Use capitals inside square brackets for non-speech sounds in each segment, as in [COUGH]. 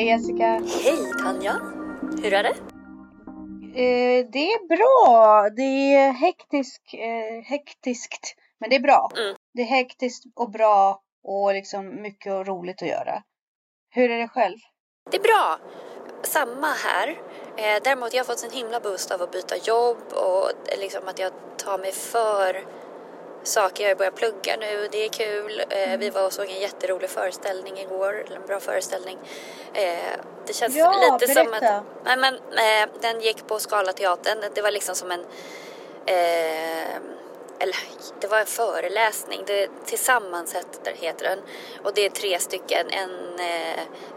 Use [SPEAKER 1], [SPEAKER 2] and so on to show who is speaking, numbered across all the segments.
[SPEAKER 1] Hej Jessica!
[SPEAKER 2] Hej Tanja! Hur är det?
[SPEAKER 1] Eh, det är bra. Det är hektisk, eh, hektiskt, men det är bra.
[SPEAKER 2] Mm.
[SPEAKER 1] Det är hektiskt och bra och liksom mycket och roligt att göra. Hur är det själv?
[SPEAKER 2] Det är bra. Samma här. Eh, däremot jag har fått en himla boost av att byta jobb och liksom att jag tar mig för saker. Jag börjar plugga nu, det är kul. Eh, vi var och såg en jätterolig föreställning igår, en bra föreställning. Eh, det känns
[SPEAKER 1] Ja,
[SPEAKER 2] lite som
[SPEAKER 1] berätta.
[SPEAKER 2] att... Nej, men, eh, den gick på Scalateatern. Det var liksom som en... Eller det var en föreläsning. Det, Tillsammans heter, heter den. Och det är tre stycken. En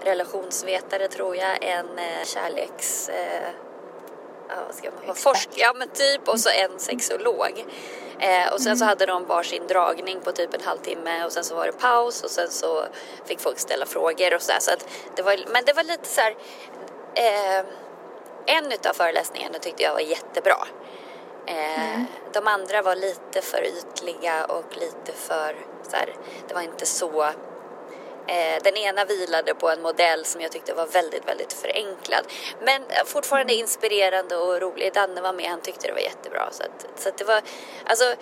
[SPEAKER 2] relationsvetare tror jag, en kärleks... Ja, vad ska man vara? Forsk, ja men typ och så en sexolog. Eh, och sen så hade de varsin dragning på typ en halvtimme och sen så var det paus och sen så fick folk ställa frågor och sådär. Så att det var, men det var lite så här, eh, en utav föreläsningarna tyckte jag var jättebra. Eh, De andra var lite för ytliga och lite för så här, det var inte så Eh, den ena vilade på en modell som jag tyckte var väldigt, väldigt förenklad. Men eh, fortfarande inspirerande och rolig. Danne var med, han tyckte det var jättebra. Så, att, så att det var, alltså,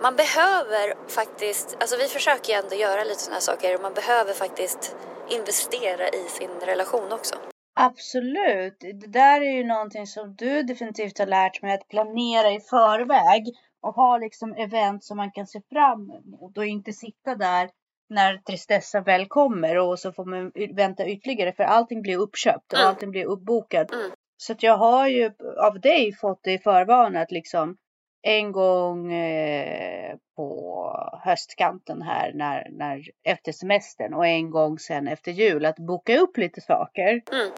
[SPEAKER 2] man behöver faktiskt, alltså vi försöker ju ändå göra lite sådana här saker man behöver faktiskt investera i sin relation också.
[SPEAKER 1] Absolut. Det där är ju någonting som du definitivt har lärt mig att planera i förväg och ha liksom event som man kan se fram emot och inte sitta där när tristessen väl kommer och så får man vänta ytterligare för allting blir uppköpt och
[SPEAKER 2] Mm.
[SPEAKER 1] allting blir uppbokat.
[SPEAKER 2] Mm.
[SPEAKER 1] Så att jag har ju av dig fått det i förvarn att liksom en gång eh, på höstkanten här när, när, efter semestern och en gång sen efter jul att boka upp lite saker.
[SPEAKER 2] Mm.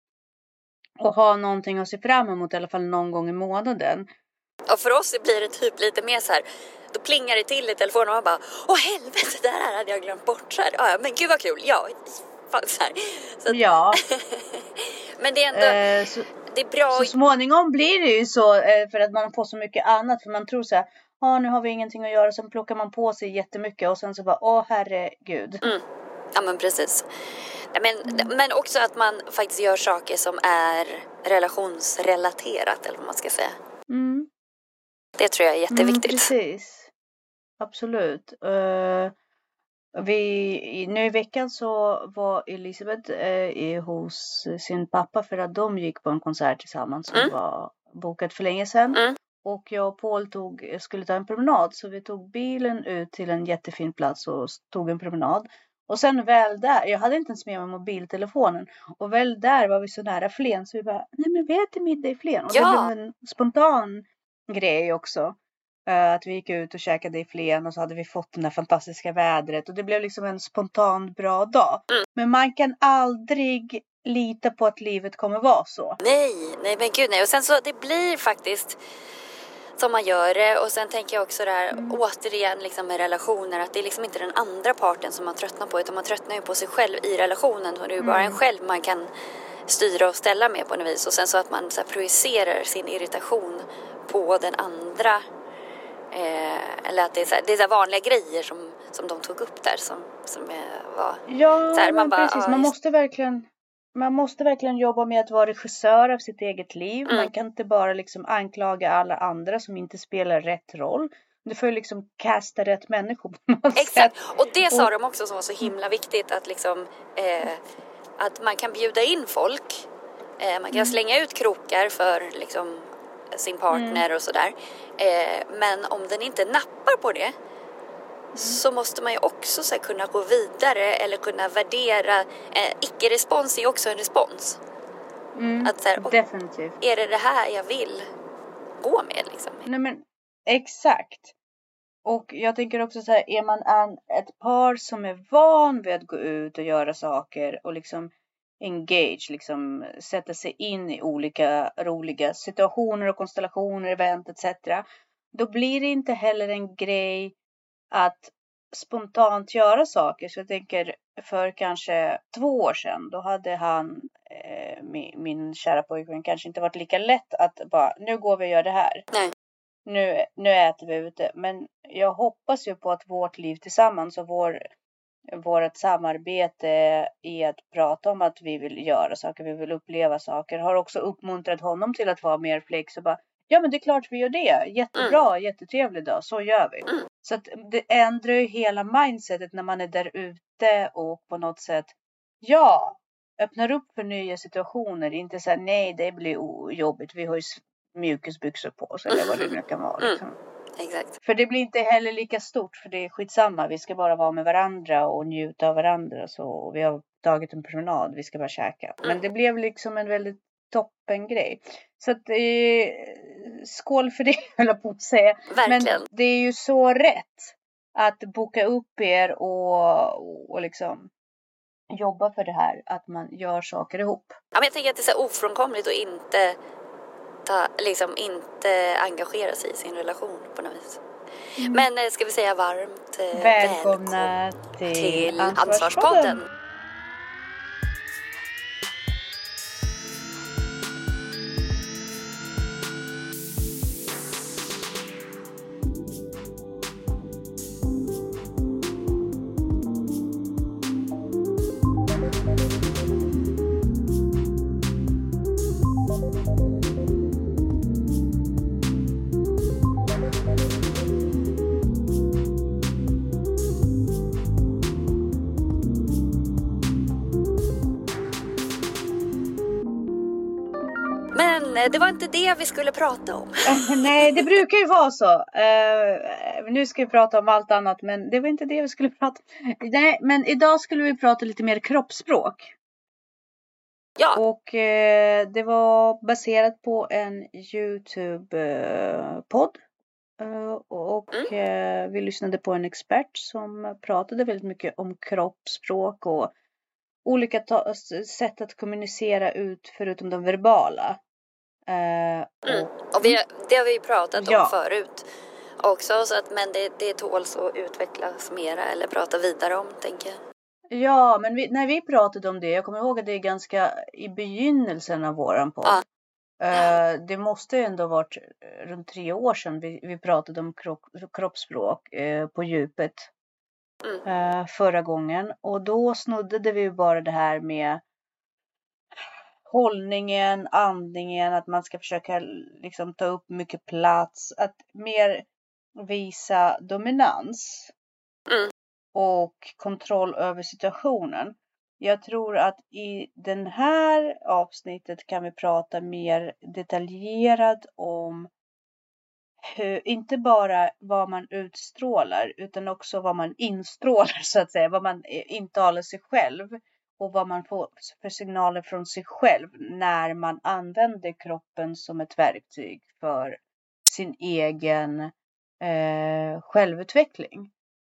[SPEAKER 1] Och ha någonting att se fram emot i alla fall någon gång i månaden.
[SPEAKER 2] Och för oss blir det typ lite mer så här, då plingar det till i telefonen och man bara, åh helvete, det här hade jag glömt bort. Så här, "Ja, men gud vad kul, ja. Så här. Så att,
[SPEAKER 1] Ja, [LAUGHS]
[SPEAKER 2] men det är ändå,
[SPEAKER 1] eh, så,
[SPEAKER 2] det är bra
[SPEAKER 1] så småningom blir det ju så eh, för att man får så mycket annat. För man tror så här, ja nu har vi ingenting att göra. Sen plockar man på sig jättemycket och sen så bara, åh herregud.
[SPEAKER 2] Mm. Ja men precis. Men, men också att man faktiskt gör saker som är relationsrelaterat eller vad man ska säga.
[SPEAKER 1] Mm.
[SPEAKER 2] Det tror jag är
[SPEAKER 1] Mm,
[SPEAKER 2] jätteviktigt.
[SPEAKER 1] precis. Absolut. Eh, vi, nu i veckan så var Elisabeth i- hos sin pappa för att de gick på en konsert tillsammans som
[SPEAKER 2] Mm.
[SPEAKER 1] var bokat för länge sedan.
[SPEAKER 2] Mm.
[SPEAKER 1] Och jag och Paul tog, skulle ta en promenad så vi tog bilen ut till en jättefin plats och tog en promenad. Och sen väl där, jag hade inte ens med mig mobiltelefonen. Och väl där var vi så nära Flen så vi bara, nej men vi äter middag i Flen. Och
[SPEAKER 2] Ja.
[SPEAKER 1] det blev en spontan grej också. Eh, att vi gick ut och käkade i Flen och så hade vi fått det där fantastiska vädret. Och det blev liksom en spontan bra dag.
[SPEAKER 2] Mm.
[SPEAKER 1] Men man kan aldrig lita på att livet kommer vara så.
[SPEAKER 2] Nej, nej men gud nej. Och sen så det blir faktiskt som man gör det och sen tänker jag också där
[SPEAKER 1] Mm.
[SPEAKER 2] återigen liksom med relationer att det är liksom inte den andra parten som man tröttnar på utan man tröttnar ju på sig själv i relationen och det är ju bara en
[SPEAKER 1] Mm.
[SPEAKER 2] själv man kan styra och ställa med på något vis och sen så att man så här projicerar sin irritation på den andra eller att det är, så här, det är så vanliga grejer som, som de tog upp där som, som var
[SPEAKER 1] Ja,
[SPEAKER 2] Så här, man bara,
[SPEAKER 1] precis.
[SPEAKER 2] ja,
[SPEAKER 1] Man måste verkligen man måste verkligen jobba med att vara regissör av sitt eget liv.
[SPEAKER 2] Mm.
[SPEAKER 1] Man kan inte bara liksom anklaga alla andra som inte spelar rätt roll. Du får ju liksom casta rätt människor på något sätt.
[SPEAKER 2] Exakt, och det sa
[SPEAKER 1] Och-
[SPEAKER 2] de också som var så himla viktigt att liksom eh, att man kan bjuda in folk. Eh, man kan
[SPEAKER 1] Mm.
[SPEAKER 2] slänga ut krokar för liksom sin partner och sådär. Eh, men om den inte nappar på det
[SPEAKER 1] Mm.
[SPEAKER 2] så måste man ju också så här, kunna gå vidare eller kunna värdera. Eh, Icke-respons är ju också en respons.
[SPEAKER 1] Mm,
[SPEAKER 2] Att så här,
[SPEAKER 1] definitivt.
[SPEAKER 2] Är det det här jag vill gå med liksom?
[SPEAKER 1] Nej men exakt. Och jag tänker också så här, är man en, ett par som är van vid att gå ut och göra saker och liksom engage, liksom sätta sig in i olika roliga situationer och konstellationer, event etc. Då blir det inte heller en grej att spontant göra saker. Så jag tänker för kanske två år sedan, då hade han, eh, min, min kära pojkvän, kanske inte varit lika lätt att bara, nu går vi och gör det här
[SPEAKER 2] Nej.
[SPEAKER 1] nu, nu äter vi ute. Men jag hoppas ju på att vårt liv tillsammans och vår vårt samarbete i att prata om att vi vill göra saker, vi vill uppleva saker, har också uppmuntrat honom till att vara mer flex och bara Ja men det är klart vi gör det. Jättebra, mm. jättetrevlig dag. Så gör vi. Mm. Så att det ändrar ju hela mindsetet när man är där ute och på något sätt ja, öppnar upp för nya situationer. Inte så nej det blir jobbigt. Vi har ju mjukisbyxor på oss eller vad det nu [LAUGHS] kan vara. Mm.
[SPEAKER 2] Exakt.
[SPEAKER 1] För det blir inte heller lika stort för det är skitsamma. Vi ska bara vara med varandra och njuta av varandra. Så, och vi har tagit en promenad. Vi ska bara käka. Men mm. det blev liksom en väldigt toppen grej. Så att eh, skål för det [LAUGHS] höll jag på att säga.
[SPEAKER 2] Verkligen.
[SPEAKER 1] Men det är ju så rätt att boka upp er och, och liksom jobba för det här, att man gör saker ihop.
[SPEAKER 2] Ja, men jag tänker att det är så ofrånkomligt att inte, ta, liksom, inte engagera sig i sin relation på något vis. Mm. Men eh, ska vi säga varmt
[SPEAKER 1] eh, välkomna, välkomna till,
[SPEAKER 2] till Ansvarspodden. Det var inte det vi skulle prata om. [LAUGHS]
[SPEAKER 1] Nej, det brukar ju vara så. Uh, nu ska vi prata om allt annat, men det var inte det vi skulle [LAUGHS] prata om. Nej, men idag skulle vi prata lite mer kroppsspråk.
[SPEAKER 2] Ja.
[SPEAKER 1] Och uh, det var baserat på en Youtube-podd. Uh, och mm. vi lyssnade på en expert som pratade väldigt mycket om kroppsspråk och olika sätt att kommunicera ut förutom de verbala.
[SPEAKER 2] Eh, mm. Och vi, det har vi ju pratat ja. om förut också, så att, men det, det tåls att utvecklas mera eller prata vidare om, tänker jag.
[SPEAKER 1] Ja, men vi, när vi pratade om det, jag kommer ihåg att det är ganska i begynnelsen av våran podd. Ja. Uh, det måste ändå varit runt tre år sedan vi, vi pratade om kropp, kroppsspråk uh, på djupet. Mm. Uh, förra gången. Och då snuddade vi bara det här med hållningen, andningen, att man ska försöka liksom ta upp mycket plats, att mer visa dominans mm. och kontroll över situationen. Jag tror att i den här avsnittet kan vi prata mer detaljerat om hur, inte bara vad man utstrålar utan också vad man instrålar [LAUGHS] så att säga, vad man intalar sig själv och vad man får för signaler från sig själv när man använder kroppen som ett verktyg för sin egen eh, självutveckling.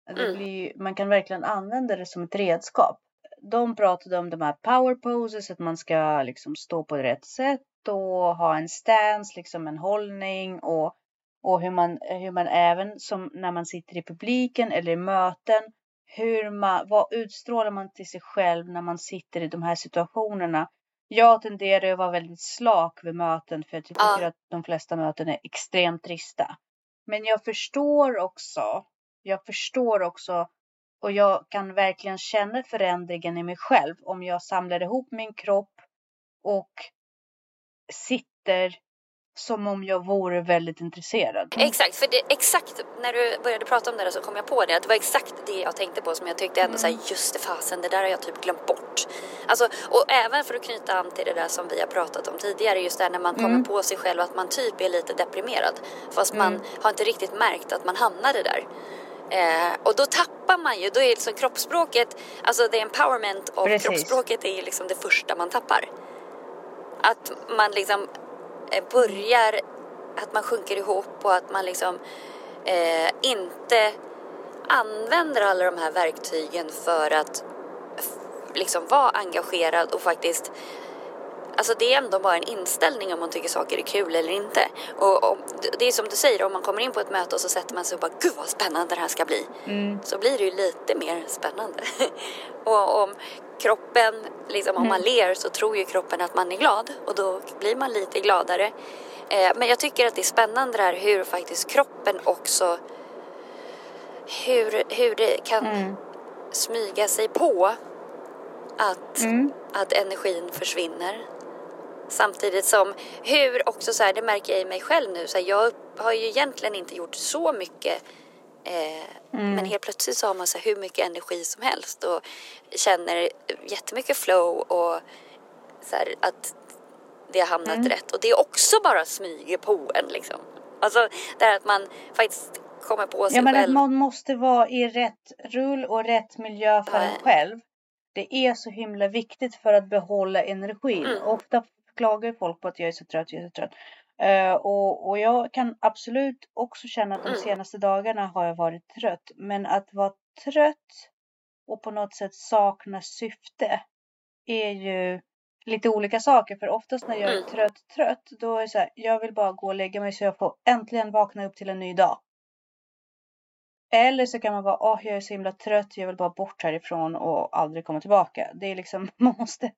[SPEAKER 1] Mm. Man kan verkligen använda det som ett redskap. De pratade om de här power poses, att man ska liksom stå på rätt sätt och ha en stance, liksom en hållning och, och hur, man, hur man även som när man sitter i publiken eller i möten hur man, vad utstrålar man till sig själv när man sitter i de här situationerna? Jag tenderar att vara väldigt slak vid möten för jag tycker ja. att de flesta möten är extremt trista. Men jag förstår också, jag förstår också och jag kan verkligen känna förändringen i mig själv om jag samlar ihop min kropp och sitter som om jag vore väldigt intresserad.
[SPEAKER 2] Exakt, för det, exakt när du började prata om det där så kom jag på det. Att det var exakt det jag tänkte på som jag tyckte ändå mm. såhär, just det fasen, det där har jag typ glömt bort. Alltså, och även för att knyta an till det där som vi har pratat om tidigare, just där när man kommer mm. på sig själv att man typ är lite deprimerad. Fast mm. man har inte riktigt märkt att man hamnade där. Eh, och då tappar man ju, då är liksom kroppsspråket, alltså the empowerment av kroppsspråket är ju liksom det första man tappar. Att man liksom Eh, börjar att man sjunker ihop och att man liksom eh, inte använder alla de här verktygen för att liksom vara engagerad och faktiskt Alltså det är ändå bara en inställning om man tycker saker är kul eller inte. Och, och det är som du säger, om man kommer in på ett möte och så sätter man sig och bara Gud vad spännande det här ska bli. Mm. Så blir det ju lite mer spännande. [LAUGHS] och om kroppen, liksom om mm. man ler så tror ju kroppen att man är glad och då blir man lite gladare. Eh, men jag tycker att det är spännande det här hur faktiskt kroppen också hur, hur det kan mm. smyga sig på att,
[SPEAKER 1] Mm.
[SPEAKER 2] att energin försvinner. Samtidigt som hur också så här, det märker jag i mig själv nu, så här, jag har ju egentligen inte gjort så mycket eh,
[SPEAKER 1] Mm.
[SPEAKER 2] men helt plötsligt så har man så här, hur mycket energi som helst och känner jättemycket flow och så här, att det har hamnat
[SPEAKER 1] Mm.
[SPEAKER 2] rätt och det är också bara smyger på en liksom. Alltså det här att man faktiskt kommer på sig
[SPEAKER 1] Ja, men att
[SPEAKER 2] själv.
[SPEAKER 1] man måste vara i rätt rull och rätt miljö för en
[SPEAKER 2] Nej.
[SPEAKER 1] själv. Det är så himla viktigt för att behålla energin.
[SPEAKER 2] Mm.
[SPEAKER 1] Ofta klagar folk på att jag är så trött, jag är så trött. Eh, och, och jag kan absolut också känna att de
[SPEAKER 2] Mm.
[SPEAKER 1] senaste dagarna har jag varit trött. Men att vara trött och på något sätt sakna syfte är ju lite olika saker. För oftast när jag är
[SPEAKER 2] Mm.
[SPEAKER 1] trött, trött, då är det så här, jag vill bara gå och lägga mig så jag får äntligen vakna upp till en ny dag. Eller så kan man vara, åh jag är så himla trött, jag vill bara bort härifrån och aldrig komma tillbaka. Det är liksom, [LAUGHS] man måste,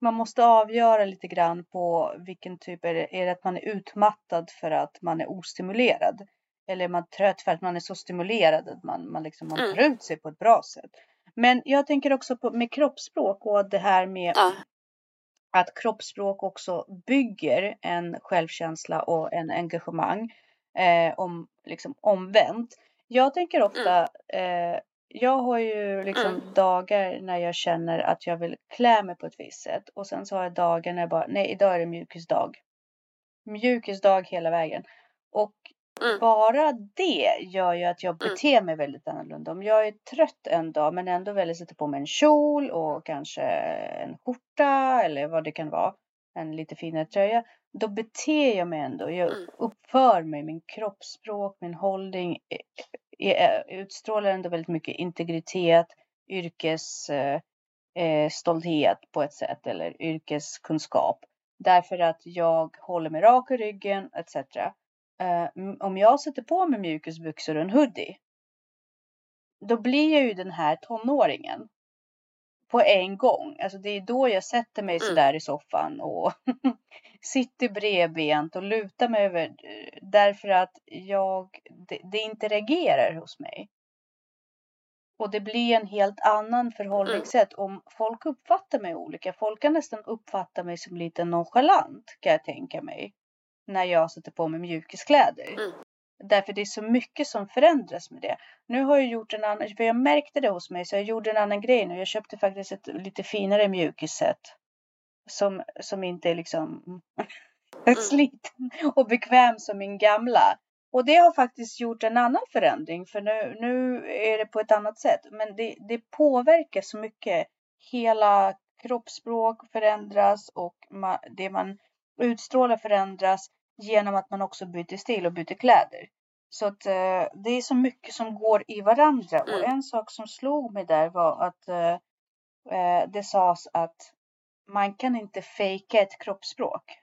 [SPEAKER 1] man måste avgöra lite grann på vilken typ, är det, är det att man är utmattad för att man är ostimulerad? Eller är man trött för att man är så stimulerad att man, man, liksom, man
[SPEAKER 2] Mm.
[SPEAKER 1] tar ut sig på ett bra sätt? Men jag tänker också på med kroppsspråk och det här med
[SPEAKER 2] Ja,
[SPEAKER 1] att kroppsspråk också bygger en självkänsla och en engagemang eh, om liksom omvänt. Jag tänker ofta, eh, jag har ju liksom
[SPEAKER 2] Mm.
[SPEAKER 1] dagar när jag känner att jag vill klä mig på ett visst sätt och sen så har jag dagar när jag bara, nej idag är det mjukisdag. Mjukisdag hela vägen. Och
[SPEAKER 2] Mm.
[SPEAKER 1] bara det gör ju att jag
[SPEAKER 2] Mm.
[SPEAKER 1] beter mig väldigt annorlunda. Om jag är trött en dag men ändå väljer att sätta på mig en kjol och kanske en skjorta eller vad det kan vara. En lite finare tröja. Då beter jag mig ändå. Jag
[SPEAKER 2] Mm.
[SPEAKER 1] uppför mig, min kroppsspråk, min hållning eh, utstrålar ändå väldigt mycket integritet, yrkes eh, eh, på ett sätt eller yrkeskunskap. Därför att jag håller mig rak i ryggen etc. Eh, om jag sätter på mig mjukisbyxor och en hoodie. Då blir jag ju den här tonåringen. På en gång. Alltså det är då jag sätter mig
[SPEAKER 2] Mm.
[SPEAKER 1] sådär i soffan och [LAUGHS] sitter bredbent och lutar mig över. eh, Därför att jag, det, det interagerar hos mig. Och det blir en helt annan förhållningssätt om folk uppfattar mig olika. Folk kan nästan uppfatta mig som lite nonchalant kan jag tänka mig. När jag sätter på mig mjukiskläder.
[SPEAKER 2] Mm.
[SPEAKER 1] Därför det är så mycket som förändras med det. Nu har jag gjort en annan, för jag märkte det hos mig så jag gjorde en annan grej nu. Jag köpte faktiskt ett lite finare mjukisset. Som, som inte är liksom [LAUGHS] sliten och bekväm som min gamla. Och det har faktiskt gjort en annan förändring för nu, nu är det på ett annat sätt. Men det, det påverkar så mycket. Hela kroppsspråk förändras och ma, det man utstrålar förändras genom att man också byter stil och byter kläder. Så att eh, det är så mycket som går i varandra. Och
[SPEAKER 2] Mm.
[SPEAKER 1] en sak som slog mig där var att eh, eh, det sades att man kan inte fejka ett kroppsspråk.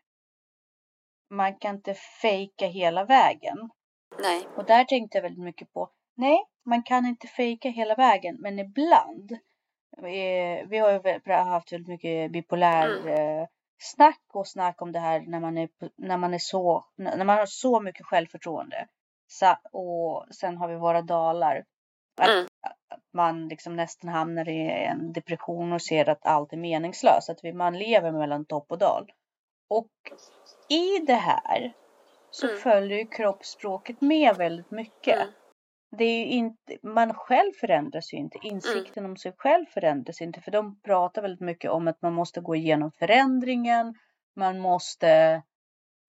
[SPEAKER 1] Man kan inte fejka hela vägen.
[SPEAKER 2] nej.
[SPEAKER 1] Och där tänkte jag väldigt mycket på. Nej, man kan inte fejka hela vägen, men ibland. Eh, vi har ju haft väldigt mycket bipolär
[SPEAKER 2] Mm.
[SPEAKER 1] eh, snack och snack om det här när man är, när man är så, när man har så mycket självförtroende. Så, och sen har vi våra dalar. Att,
[SPEAKER 2] Mm.
[SPEAKER 1] Man liksom nästan hamnar i en depression och ser att allt är meningslöst. Att man lever mellan topp och dal. Och i det här så
[SPEAKER 2] Mm.
[SPEAKER 1] följer ju kroppsspråket med väldigt mycket.
[SPEAKER 2] Mm.
[SPEAKER 1] Det är inte, man själv förändras ju inte. Insikten om sig själv förändras inte. För de pratar väldigt mycket om att man måste gå igenom förändringen. Man måste,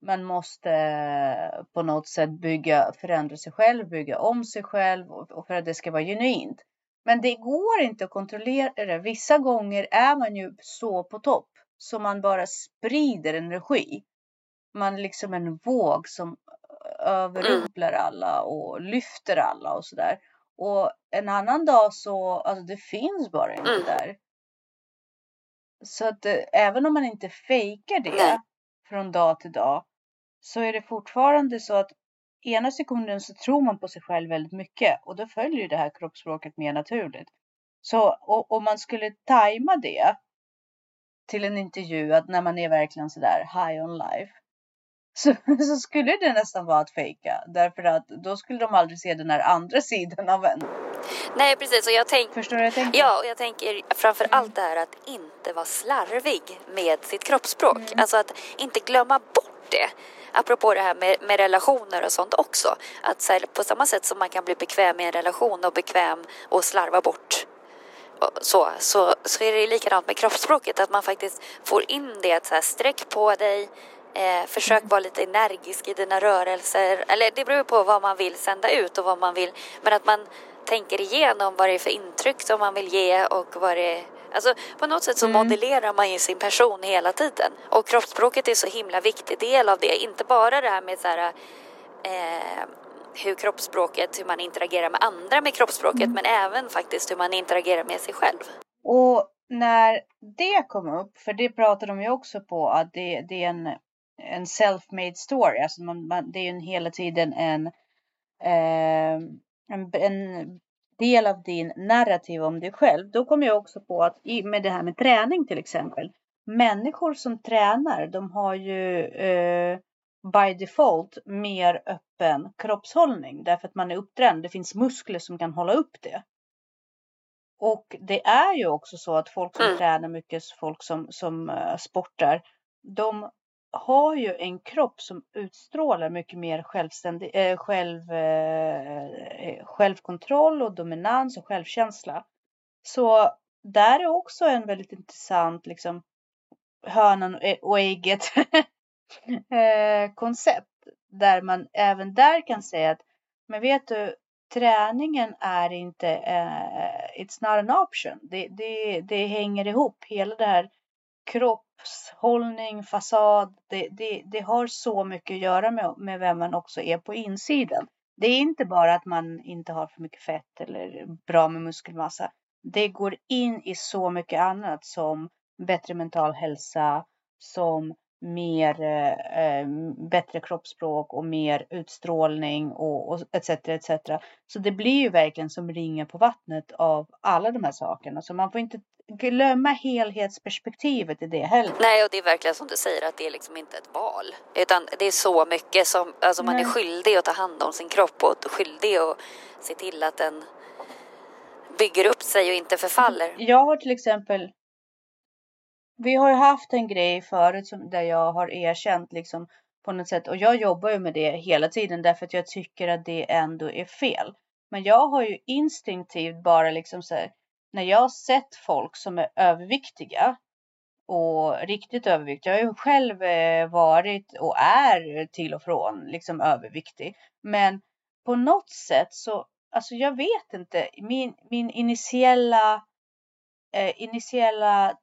[SPEAKER 1] man måste på något sätt bygga, förändra sig själv, bygga om sig själv och, och för att det ska vara genuint. Men det går inte att kontrollera det. Vissa gånger är man ju så på topp så man bara sprider energi. Man är liksom en våg som överrumplar alla och lyfter alla och sådär. Och en annan dag så, alltså det finns bara inte
[SPEAKER 2] Mm.
[SPEAKER 1] där. Så att eh, även om man inte fejkar det från dag till dag så är det fortfarande så att ena sekunden så tror man på sig själv väldigt mycket och då följer det här kroppsspråket mer naturligt. Så om man skulle tajma det till en intervju att när man är verkligen sådär high on life [LAUGHS] så, så skulle det nästan vara att fejka. Därför att då skulle de aldrig se den här andra sidan av en.
[SPEAKER 2] Nej, precis. Och jag tänk...
[SPEAKER 1] Förstår du vad jag tänker?
[SPEAKER 2] Ja, och jag tänker framför allt det här att inte vara slarvig med sitt kroppsspråk.
[SPEAKER 1] Mm.
[SPEAKER 2] Alltså att inte glömma bort det. Apropå det här med, med relationer och sånt också. Att så här, på samma sätt som man kan bli bekväm i en relation och bekväm och slarva bort så, så, så är det likadant med kroppsspråket. Att man faktiskt får in det att så här, sträck på dig, eh, försök vara lite energisk i dina rörelser. Eller det beror på vad man vill sända ut och vad man vill. Men att man tänker igenom vad det är för intryck som man vill ge och vad det är Alltså på något sätt så
[SPEAKER 1] Mm.
[SPEAKER 2] modellerar man ju sin person hela tiden. Och kroppsspråket är så himla viktig del av det. Inte bara det här med så här, eh, hur kroppsspråket, hur man interagerar med andra med kroppsspråket,
[SPEAKER 1] Mm.
[SPEAKER 2] men även faktiskt hur man interagerar med sig själv.
[SPEAKER 1] Och när det kom upp, för det pratade de ju också på att det, det är en, en self-made story. Alltså man, man, det är ju hela tiden en, eh, en, en del av din narrativ om dig själv. Då kom jag också på att med det här med träning till exempel. Människor som tränar, de har ju eh, by default mer öppen kroppshållning därför att man är upptränad. Det finns muskler som kan hålla upp det. Och det är ju också så att folk som
[SPEAKER 2] Mm.
[SPEAKER 1] tränar mycket, folk som, som eh, sportar, de har ju en kropp som utstrålar mycket mer självständig, eh, själv, eh, eh, självkontroll och dominans och självkänsla. Så där är också en väldigt intressant liksom hönan och ägget [LAUGHS] eh, koncept. Där man även där kan säga att, men vet du, träningen är inte, eh, it's not an option. Det, det, det hänger ihop, hela det här kroppshållning, fasad, det, det, det har så mycket att göra med, med vem man också är på insidan. Det är inte bara att man inte har för mycket fett eller bra med muskelmassa. Det går in i så mycket annat som bättre mental hälsa, som mer, eh, eh bättre kroppsspråk och mer utstrålning och, och etc, etc. Så det blir ju verkligen som ringar på vattnet av alla de här sakerna. Så man får inte glömma helhetsperspektivet i det heller.
[SPEAKER 2] Nej, och det är verkligen som du säger att det är liksom inte ett val. Utan det är så mycket som, alltså man är
[SPEAKER 1] Nej.
[SPEAKER 2] skyldig att ta hand om sin kropp och skyldig att se till att den bygger upp sig och inte förfaller.
[SPEAKER 1] Jag har till exempel Vi har ju haft en grej förut som, där jag har erkänt liksom på något sätt och jag jobbar ju med det hela tiden därför att jag tycker att det ändå är fel. Men jag har ju instinktivt bara liksom så här, när jag har sett folk som är överviktiga och riktigt överviktiga. Jag har ju själv eh, varit och är till och från liksom överviktig. Men på något sätt så, alltså jag vet inte, min, min initiella, eh, initiella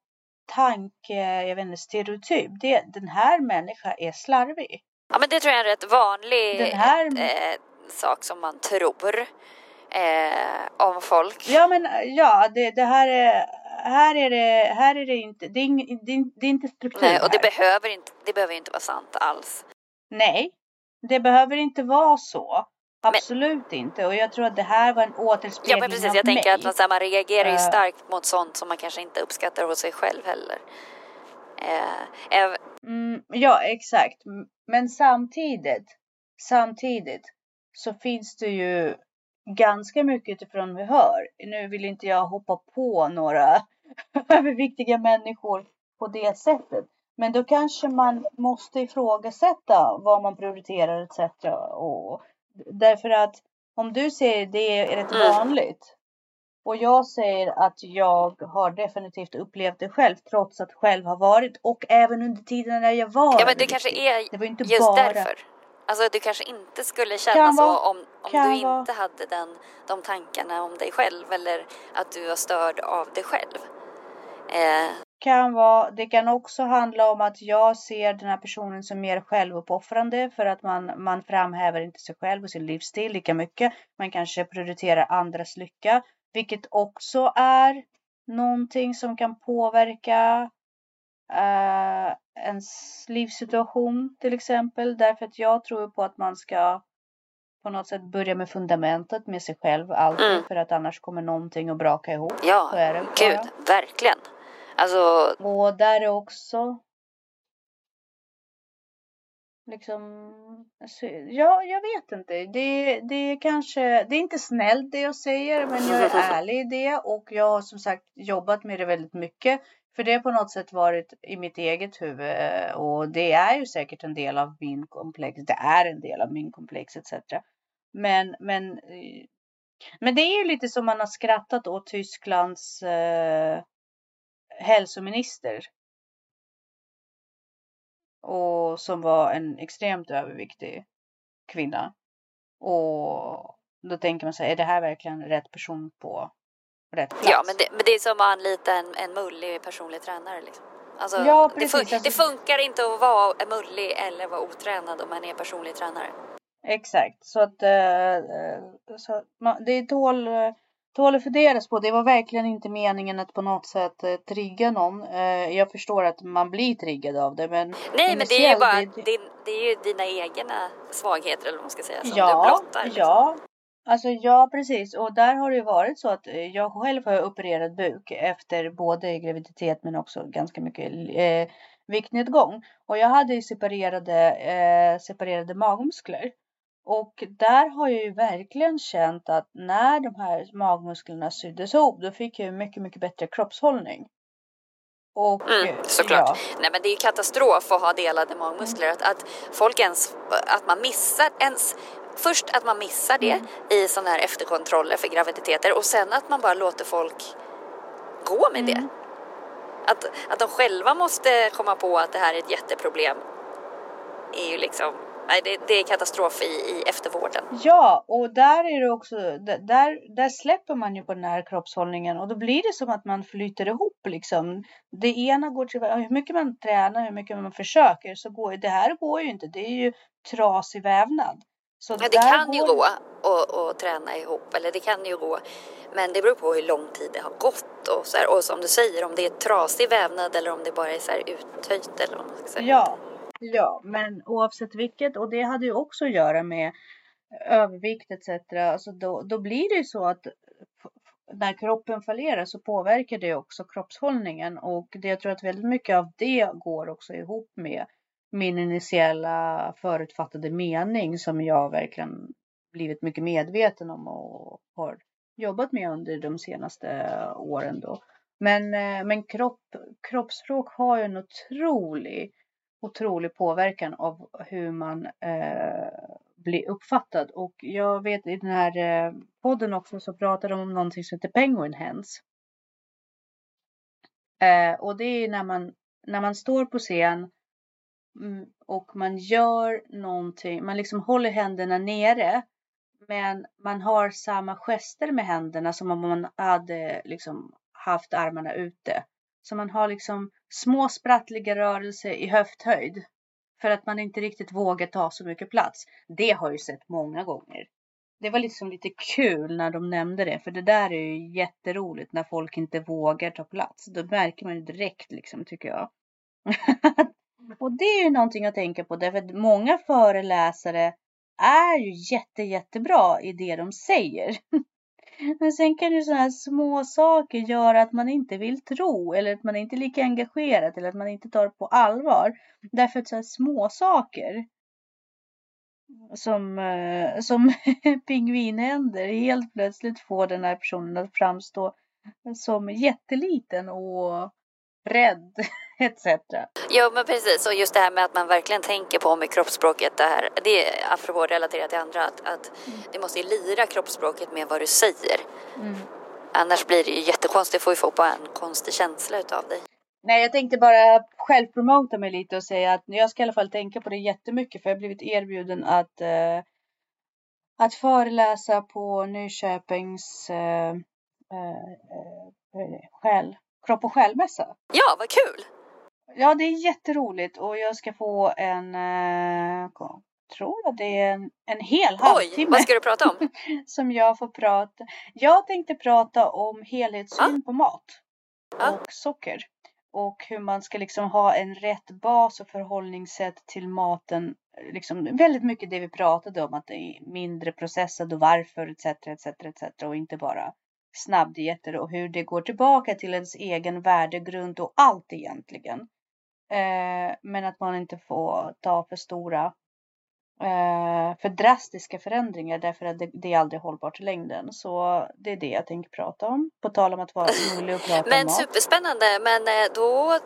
[SPEAKER 1] tanke, jag vet inte, stereotyp, det, den här människan är slarvig.
[SPEAKER 2] Ja, men det tror jag är en rätt vanlig
[SPEAKER 1] här-
[SPEAKER 2] eh, sak som man tror eh, om folk.
[SPEAKER 1] Ja men ja, det, det här är, här är det, här är det inte, det är, ing, det är, det är inte struktur
[SPEAKER 2] Nej, och det
[SPEAKER 1] här.
[SPEAKER 2] behöver, inte, det behöver inte vara sant alls.
[SPEAKER 1] Nej, det behöver inte vara så. Absolut inte. Och jag tror att det här var en återspegling
[SPEAKER 2] Ja, men precis.
[SPEAKER 1] av
[SPEAKER 2] Jag tänker
[SPEAKER 1] mig.
[SPEAKER 2] att man, man reagerar ju
[SPEAKER 1] Eh.
[SPEAKER 2] starkt mot sånt som man kanske inte uppskattar hos sig själv heller. Eh, äv-
[SPEAKER 1] Mm, ja, exakt. Men samtidigt, samtidigt så finns det ju ganska mycket utifrån vi hör. Nu vill inte jag hoppa på några [LAUGHS] överviktiga människor på det sättet. Men då kanske man måste ifrågasätta vad man prioriterar etc. Och därför att om du säger det är rätt
[SPEAKER 2] Mm.
[SPEAKER 1] vanligt och jag säger att jag har definitivt upplevt det själv trots att själv har varit och även under tiden när jag var
[SPEAKER 2] ja, men det kanske är
[SPEAKER 1] Det var inte
[SPEAKER 2] just
[SPEAKER 1] bara...
[SPEAKER 2] därför. Alltså du kanske inte skulle känna
[SPEAKER 1] Kan
[SPEAKER 2] så
[SPEAKER 1] vara.
[SPEAKER 2] om, om
[SPEAKER 1] Kan
[SPEAKER 2] du
[SPEAKER 1] vara.
[SPEAKER 2] inte hade den, de tankarna om dig själv eller att du var störd av dig själv. Eh,
[SPEAKER 1] Kan vara, det kan också handla om att jag ser den här personen som mer självuppoffrande för att man, man framhäver inte sig själv och sin livsstil lika mycket. Man kanske prioriterar andras lycka, vilket också är någonting som kan påverka eh, ens livssituation till exempel. Därför att jag tror på att man ska på något sätt börja med fundamentet med sig själv alltid
[SPEAKER 2] Mm.
[SPEAKER 1] för att annars kommer någonting att braka ihop. Så
[SPEAKER 2] ja,
[SPEAKER 1] är det bara.
[SPEAKER 2] gud, verkligen. Alltså,
[SPEAKER 1] Och där är också liksom, alltså, ja, jag vet inte. Det, det är kanske, det är inte snällt det jag säger, men jag är [LAUGHS] ärlig i det och jag har som sagt jobbat med det väldigt mycket. För det har på något sätt varit i mitt eget huvud eh, och det är ju säkert en del av min komplex. Det är en del av min komplex etc. Men, men, eh, men det är ju lite som man har skrattat åt Tysklands eh, hälsominister och som var en extremt överviktig kvinna. Och då tänker man sig, är det här verkligen rätt person på rätt plats?
[SPEAKER 2] Ja, men det, men det är som att anlita en, en mullig personlig tränare. Liksom. Alltså,
[SPEAKER 1] ja, precis.
[SPEAKER 2] Det, fun
[SPEAKER 1] alltså,
[SPEAKER 2] det funkar inte att vara mullig eller vara otränad om man är personlig tränare.
[SPEAKER 1] Exakt, så att äh, så man, det tål tål att funderas på. Det var verkligen inte meningen att på något sätt eh, trigga någon. Eh, jag förstår att man blir triggad av det men
[SPEAKER 2] Nej men det är ju bara det, det, det är ju dina egna svagheter eller vad man ska säga som
[SPEAKER 1] ja,
[SPEAKER 2] du blottar. Liksom.
[SPEAKER 1] Ja, Alltså ja precis och där har det ju varit så att eh, jag själv har opererat buk efter både graviditet men också ganska mycket eh, viktnedgång. Och jag hade ju separerade, eh, separerade magmuskler. Och där har jag ju verkligen känt att när de här magmusklerna syddes ihop, då fick jag ju mycket, mycket bättre kroppshållning.
[SPEAKER 2] Och, mm, såklart. Ja. Nej men det är ju katastrof att ha delade magmuskler. Att, att folk ens, att man missar ens Först att man missar det mm. i sådana här efterkontroller för graviditeter och sen att man bara låter folk gå med mm. det. Att, att de själva måste komma på att det här är ett jätteproblem är ju liksom Nej, det, det, är katastrof i, i eftervården.
[SPEAKER 1] Ja, och där är det också, där, där släpper man ju på den här kroppshållningen och då blir det som att man flyter ihop liksom. Det ena går till, hur mycket man tränar, hur mycket man försöker så går det här går ju inte. Det är ju trasig vävnad.
[SPEAKER 2] Så ja, det kan ju gå att träna ihop, eller det kan ju gå. Men det beror på hur lång tid det har gått och så här, och som du säger om det är trasig vävnad eller om det bara är så här uttöjt eller vad man ska säga.
[SPEAKER 1] Ja, Ja, men oavsett vilket, och det hade ju också att göra med övervikt etc. Alltså då, då blir det ju så att när kroppen fallerar så påverkar det också kroppshållningen och det, jag tror att väldigt mycket av det går också ihop med min initiella förutfattade mening som jag verkligen blivit mycket medveten om och har jobbat med under de senaste åren då. Men, eh, men kropp, kroppsspråk har ju en otrolig otrolig påverkan av hur man eh, blir uppfattad. Och jag vet i den här eh, podden också så pratar de om någonting som heter penguin hands. Eh, och det är när man, när man står på scen Mm, och man gör någonting, man liksom håller händerna nere men man har samma gester med händerna som om man hade liksom haft armarna ute. Så man har liksom små sprattliga rörelser i höfthöjd. För att man inte riktigt vågar ta så mycket plats. Det har jag ju sett många gånger. Det var liksom lite kul när de nämnde det. För det där är ju jätteroligt när folk inte vågar ta plats. Då märker man ju direkt liksom tycker jag. [LAUGHS] Mm. och det är ju någonting att tänka på. Därför att många föreläsare är ju jätte, jättebra i det de säger. [LAUGHS] Men sen kan ju sådana här små saker göra att man inte vill tro eller att man inte är lika engagerad eller att man inte tar det på allvar. Därför att sådana här små saker som, eh, som [LAUGHS] pingvinhänder helt plötsligt får den här personen att framstå som jätteliten och rädd [LAUGHS] etc.
[SPEAKER 2] Jo men precis och just det här med att man verkligen tänker på med kroppsspråket det här, det är apropå relaterat till andra att, att mm. det måste lira kroppsspråket med vad du säger. Mm. Annars blir det ju jättekonstigt, får ju få på en konstig känsla utav dig.
[SPEAKER 1] Nej, jag tänkte bara självpromota mig lite och säga att jag ska i alla fall tänka på det jättemycket för jag har blivit erbjuden att, eh, att föreläsa på Nyköpings eh, eh, själ, kropp och själmässa.
[SPEAKER 2] Ja, vad kul!
[SPEAKER 1] Ja, det är jätteroligt och jag ska få en, eh, tror att det är en, en hel halvtimme.
[SPEAKER 2] Oj, vad ska du prata om? [LAUGHS]
[SPEAKER 1] som jag får prata. Jag tänkte prata om helhetssyn ah. på mat ah. och socker. Och hur man ska liksom ha en rätt bas och förhållningssätt till maten. Liksom väldigt mycket det vi pratade om, att det är mindre processad och varför etc. etc, etc och inte bara snabbdieter och hur det går tillbaka till ens egen värdegrund och allt egentligen. Eh, men att man inte får ta för stora, eh, för drastiska förändringar därför att det, det är aldrig hållbart i längden. Så det är det jag tänker prata om. På tal om att vara rolig och prata
[SPEAKER 2] Men
[SPEAKER 1] om
[SPEAKER 2] superspännande, men eh, då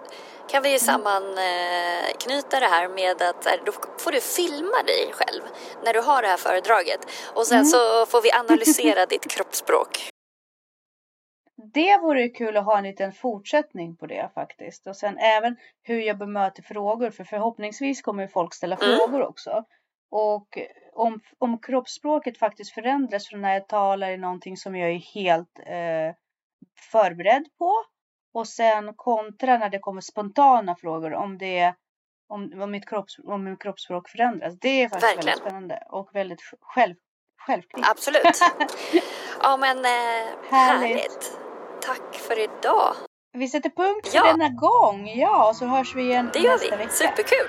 [SPEAKER 2] kan vi ju sammanknyta det här med att eh, då får du filma dig själv när du har det här föredraget och sen
[SPEAKER 1] Mm.
[SPEAKER 2] så får vi analysera ditt kroppsspråk.
[SPEAKER 1] Det vore kul att ha en liten fortsättning på det faktiskt. Och sen även hur jag bemöter frågor. För förhoppningsvis kommer folk ställa
[SPEAKER 2] Mm.
[SPEAKER 1] frågor också. Och om, om kroppsspråket faktiskt förändras från när jag talar i någonting som jag är helt eh, förberedd på. Och sen kontra när det kommer spontana frågor. Om det om, om, mitt, kropps, om mitt kroppsspråk förändras. Det är faktiskt
[SPEAKER 2] Verkligen.
[SPEAKER 1] väldigt spännande. Och väldigt själv, självklart.
[SPEAKER 2] Absolut. [LAUGHS] Ja men eh,
[SPEAKER 1] Härligt.
[SPEAKER 2] härligt. Tack för idag.
[SPEAKER 1] Vi sätter punkt för
[SPEAKER 2] Ja.
[SPEAKER 1] denna gång. Ja, så hörs vi igen
[SPEAKER 2] Det gör
[SPEAKER 1] nästa
[SPEAKER 2] vi.
[SPEAKER 1] vecka.
[SPEAKER 2] Superkul.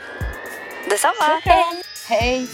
[SPEAKER 2] Detsamma.
[SPEAKER 1] Kram. Hej!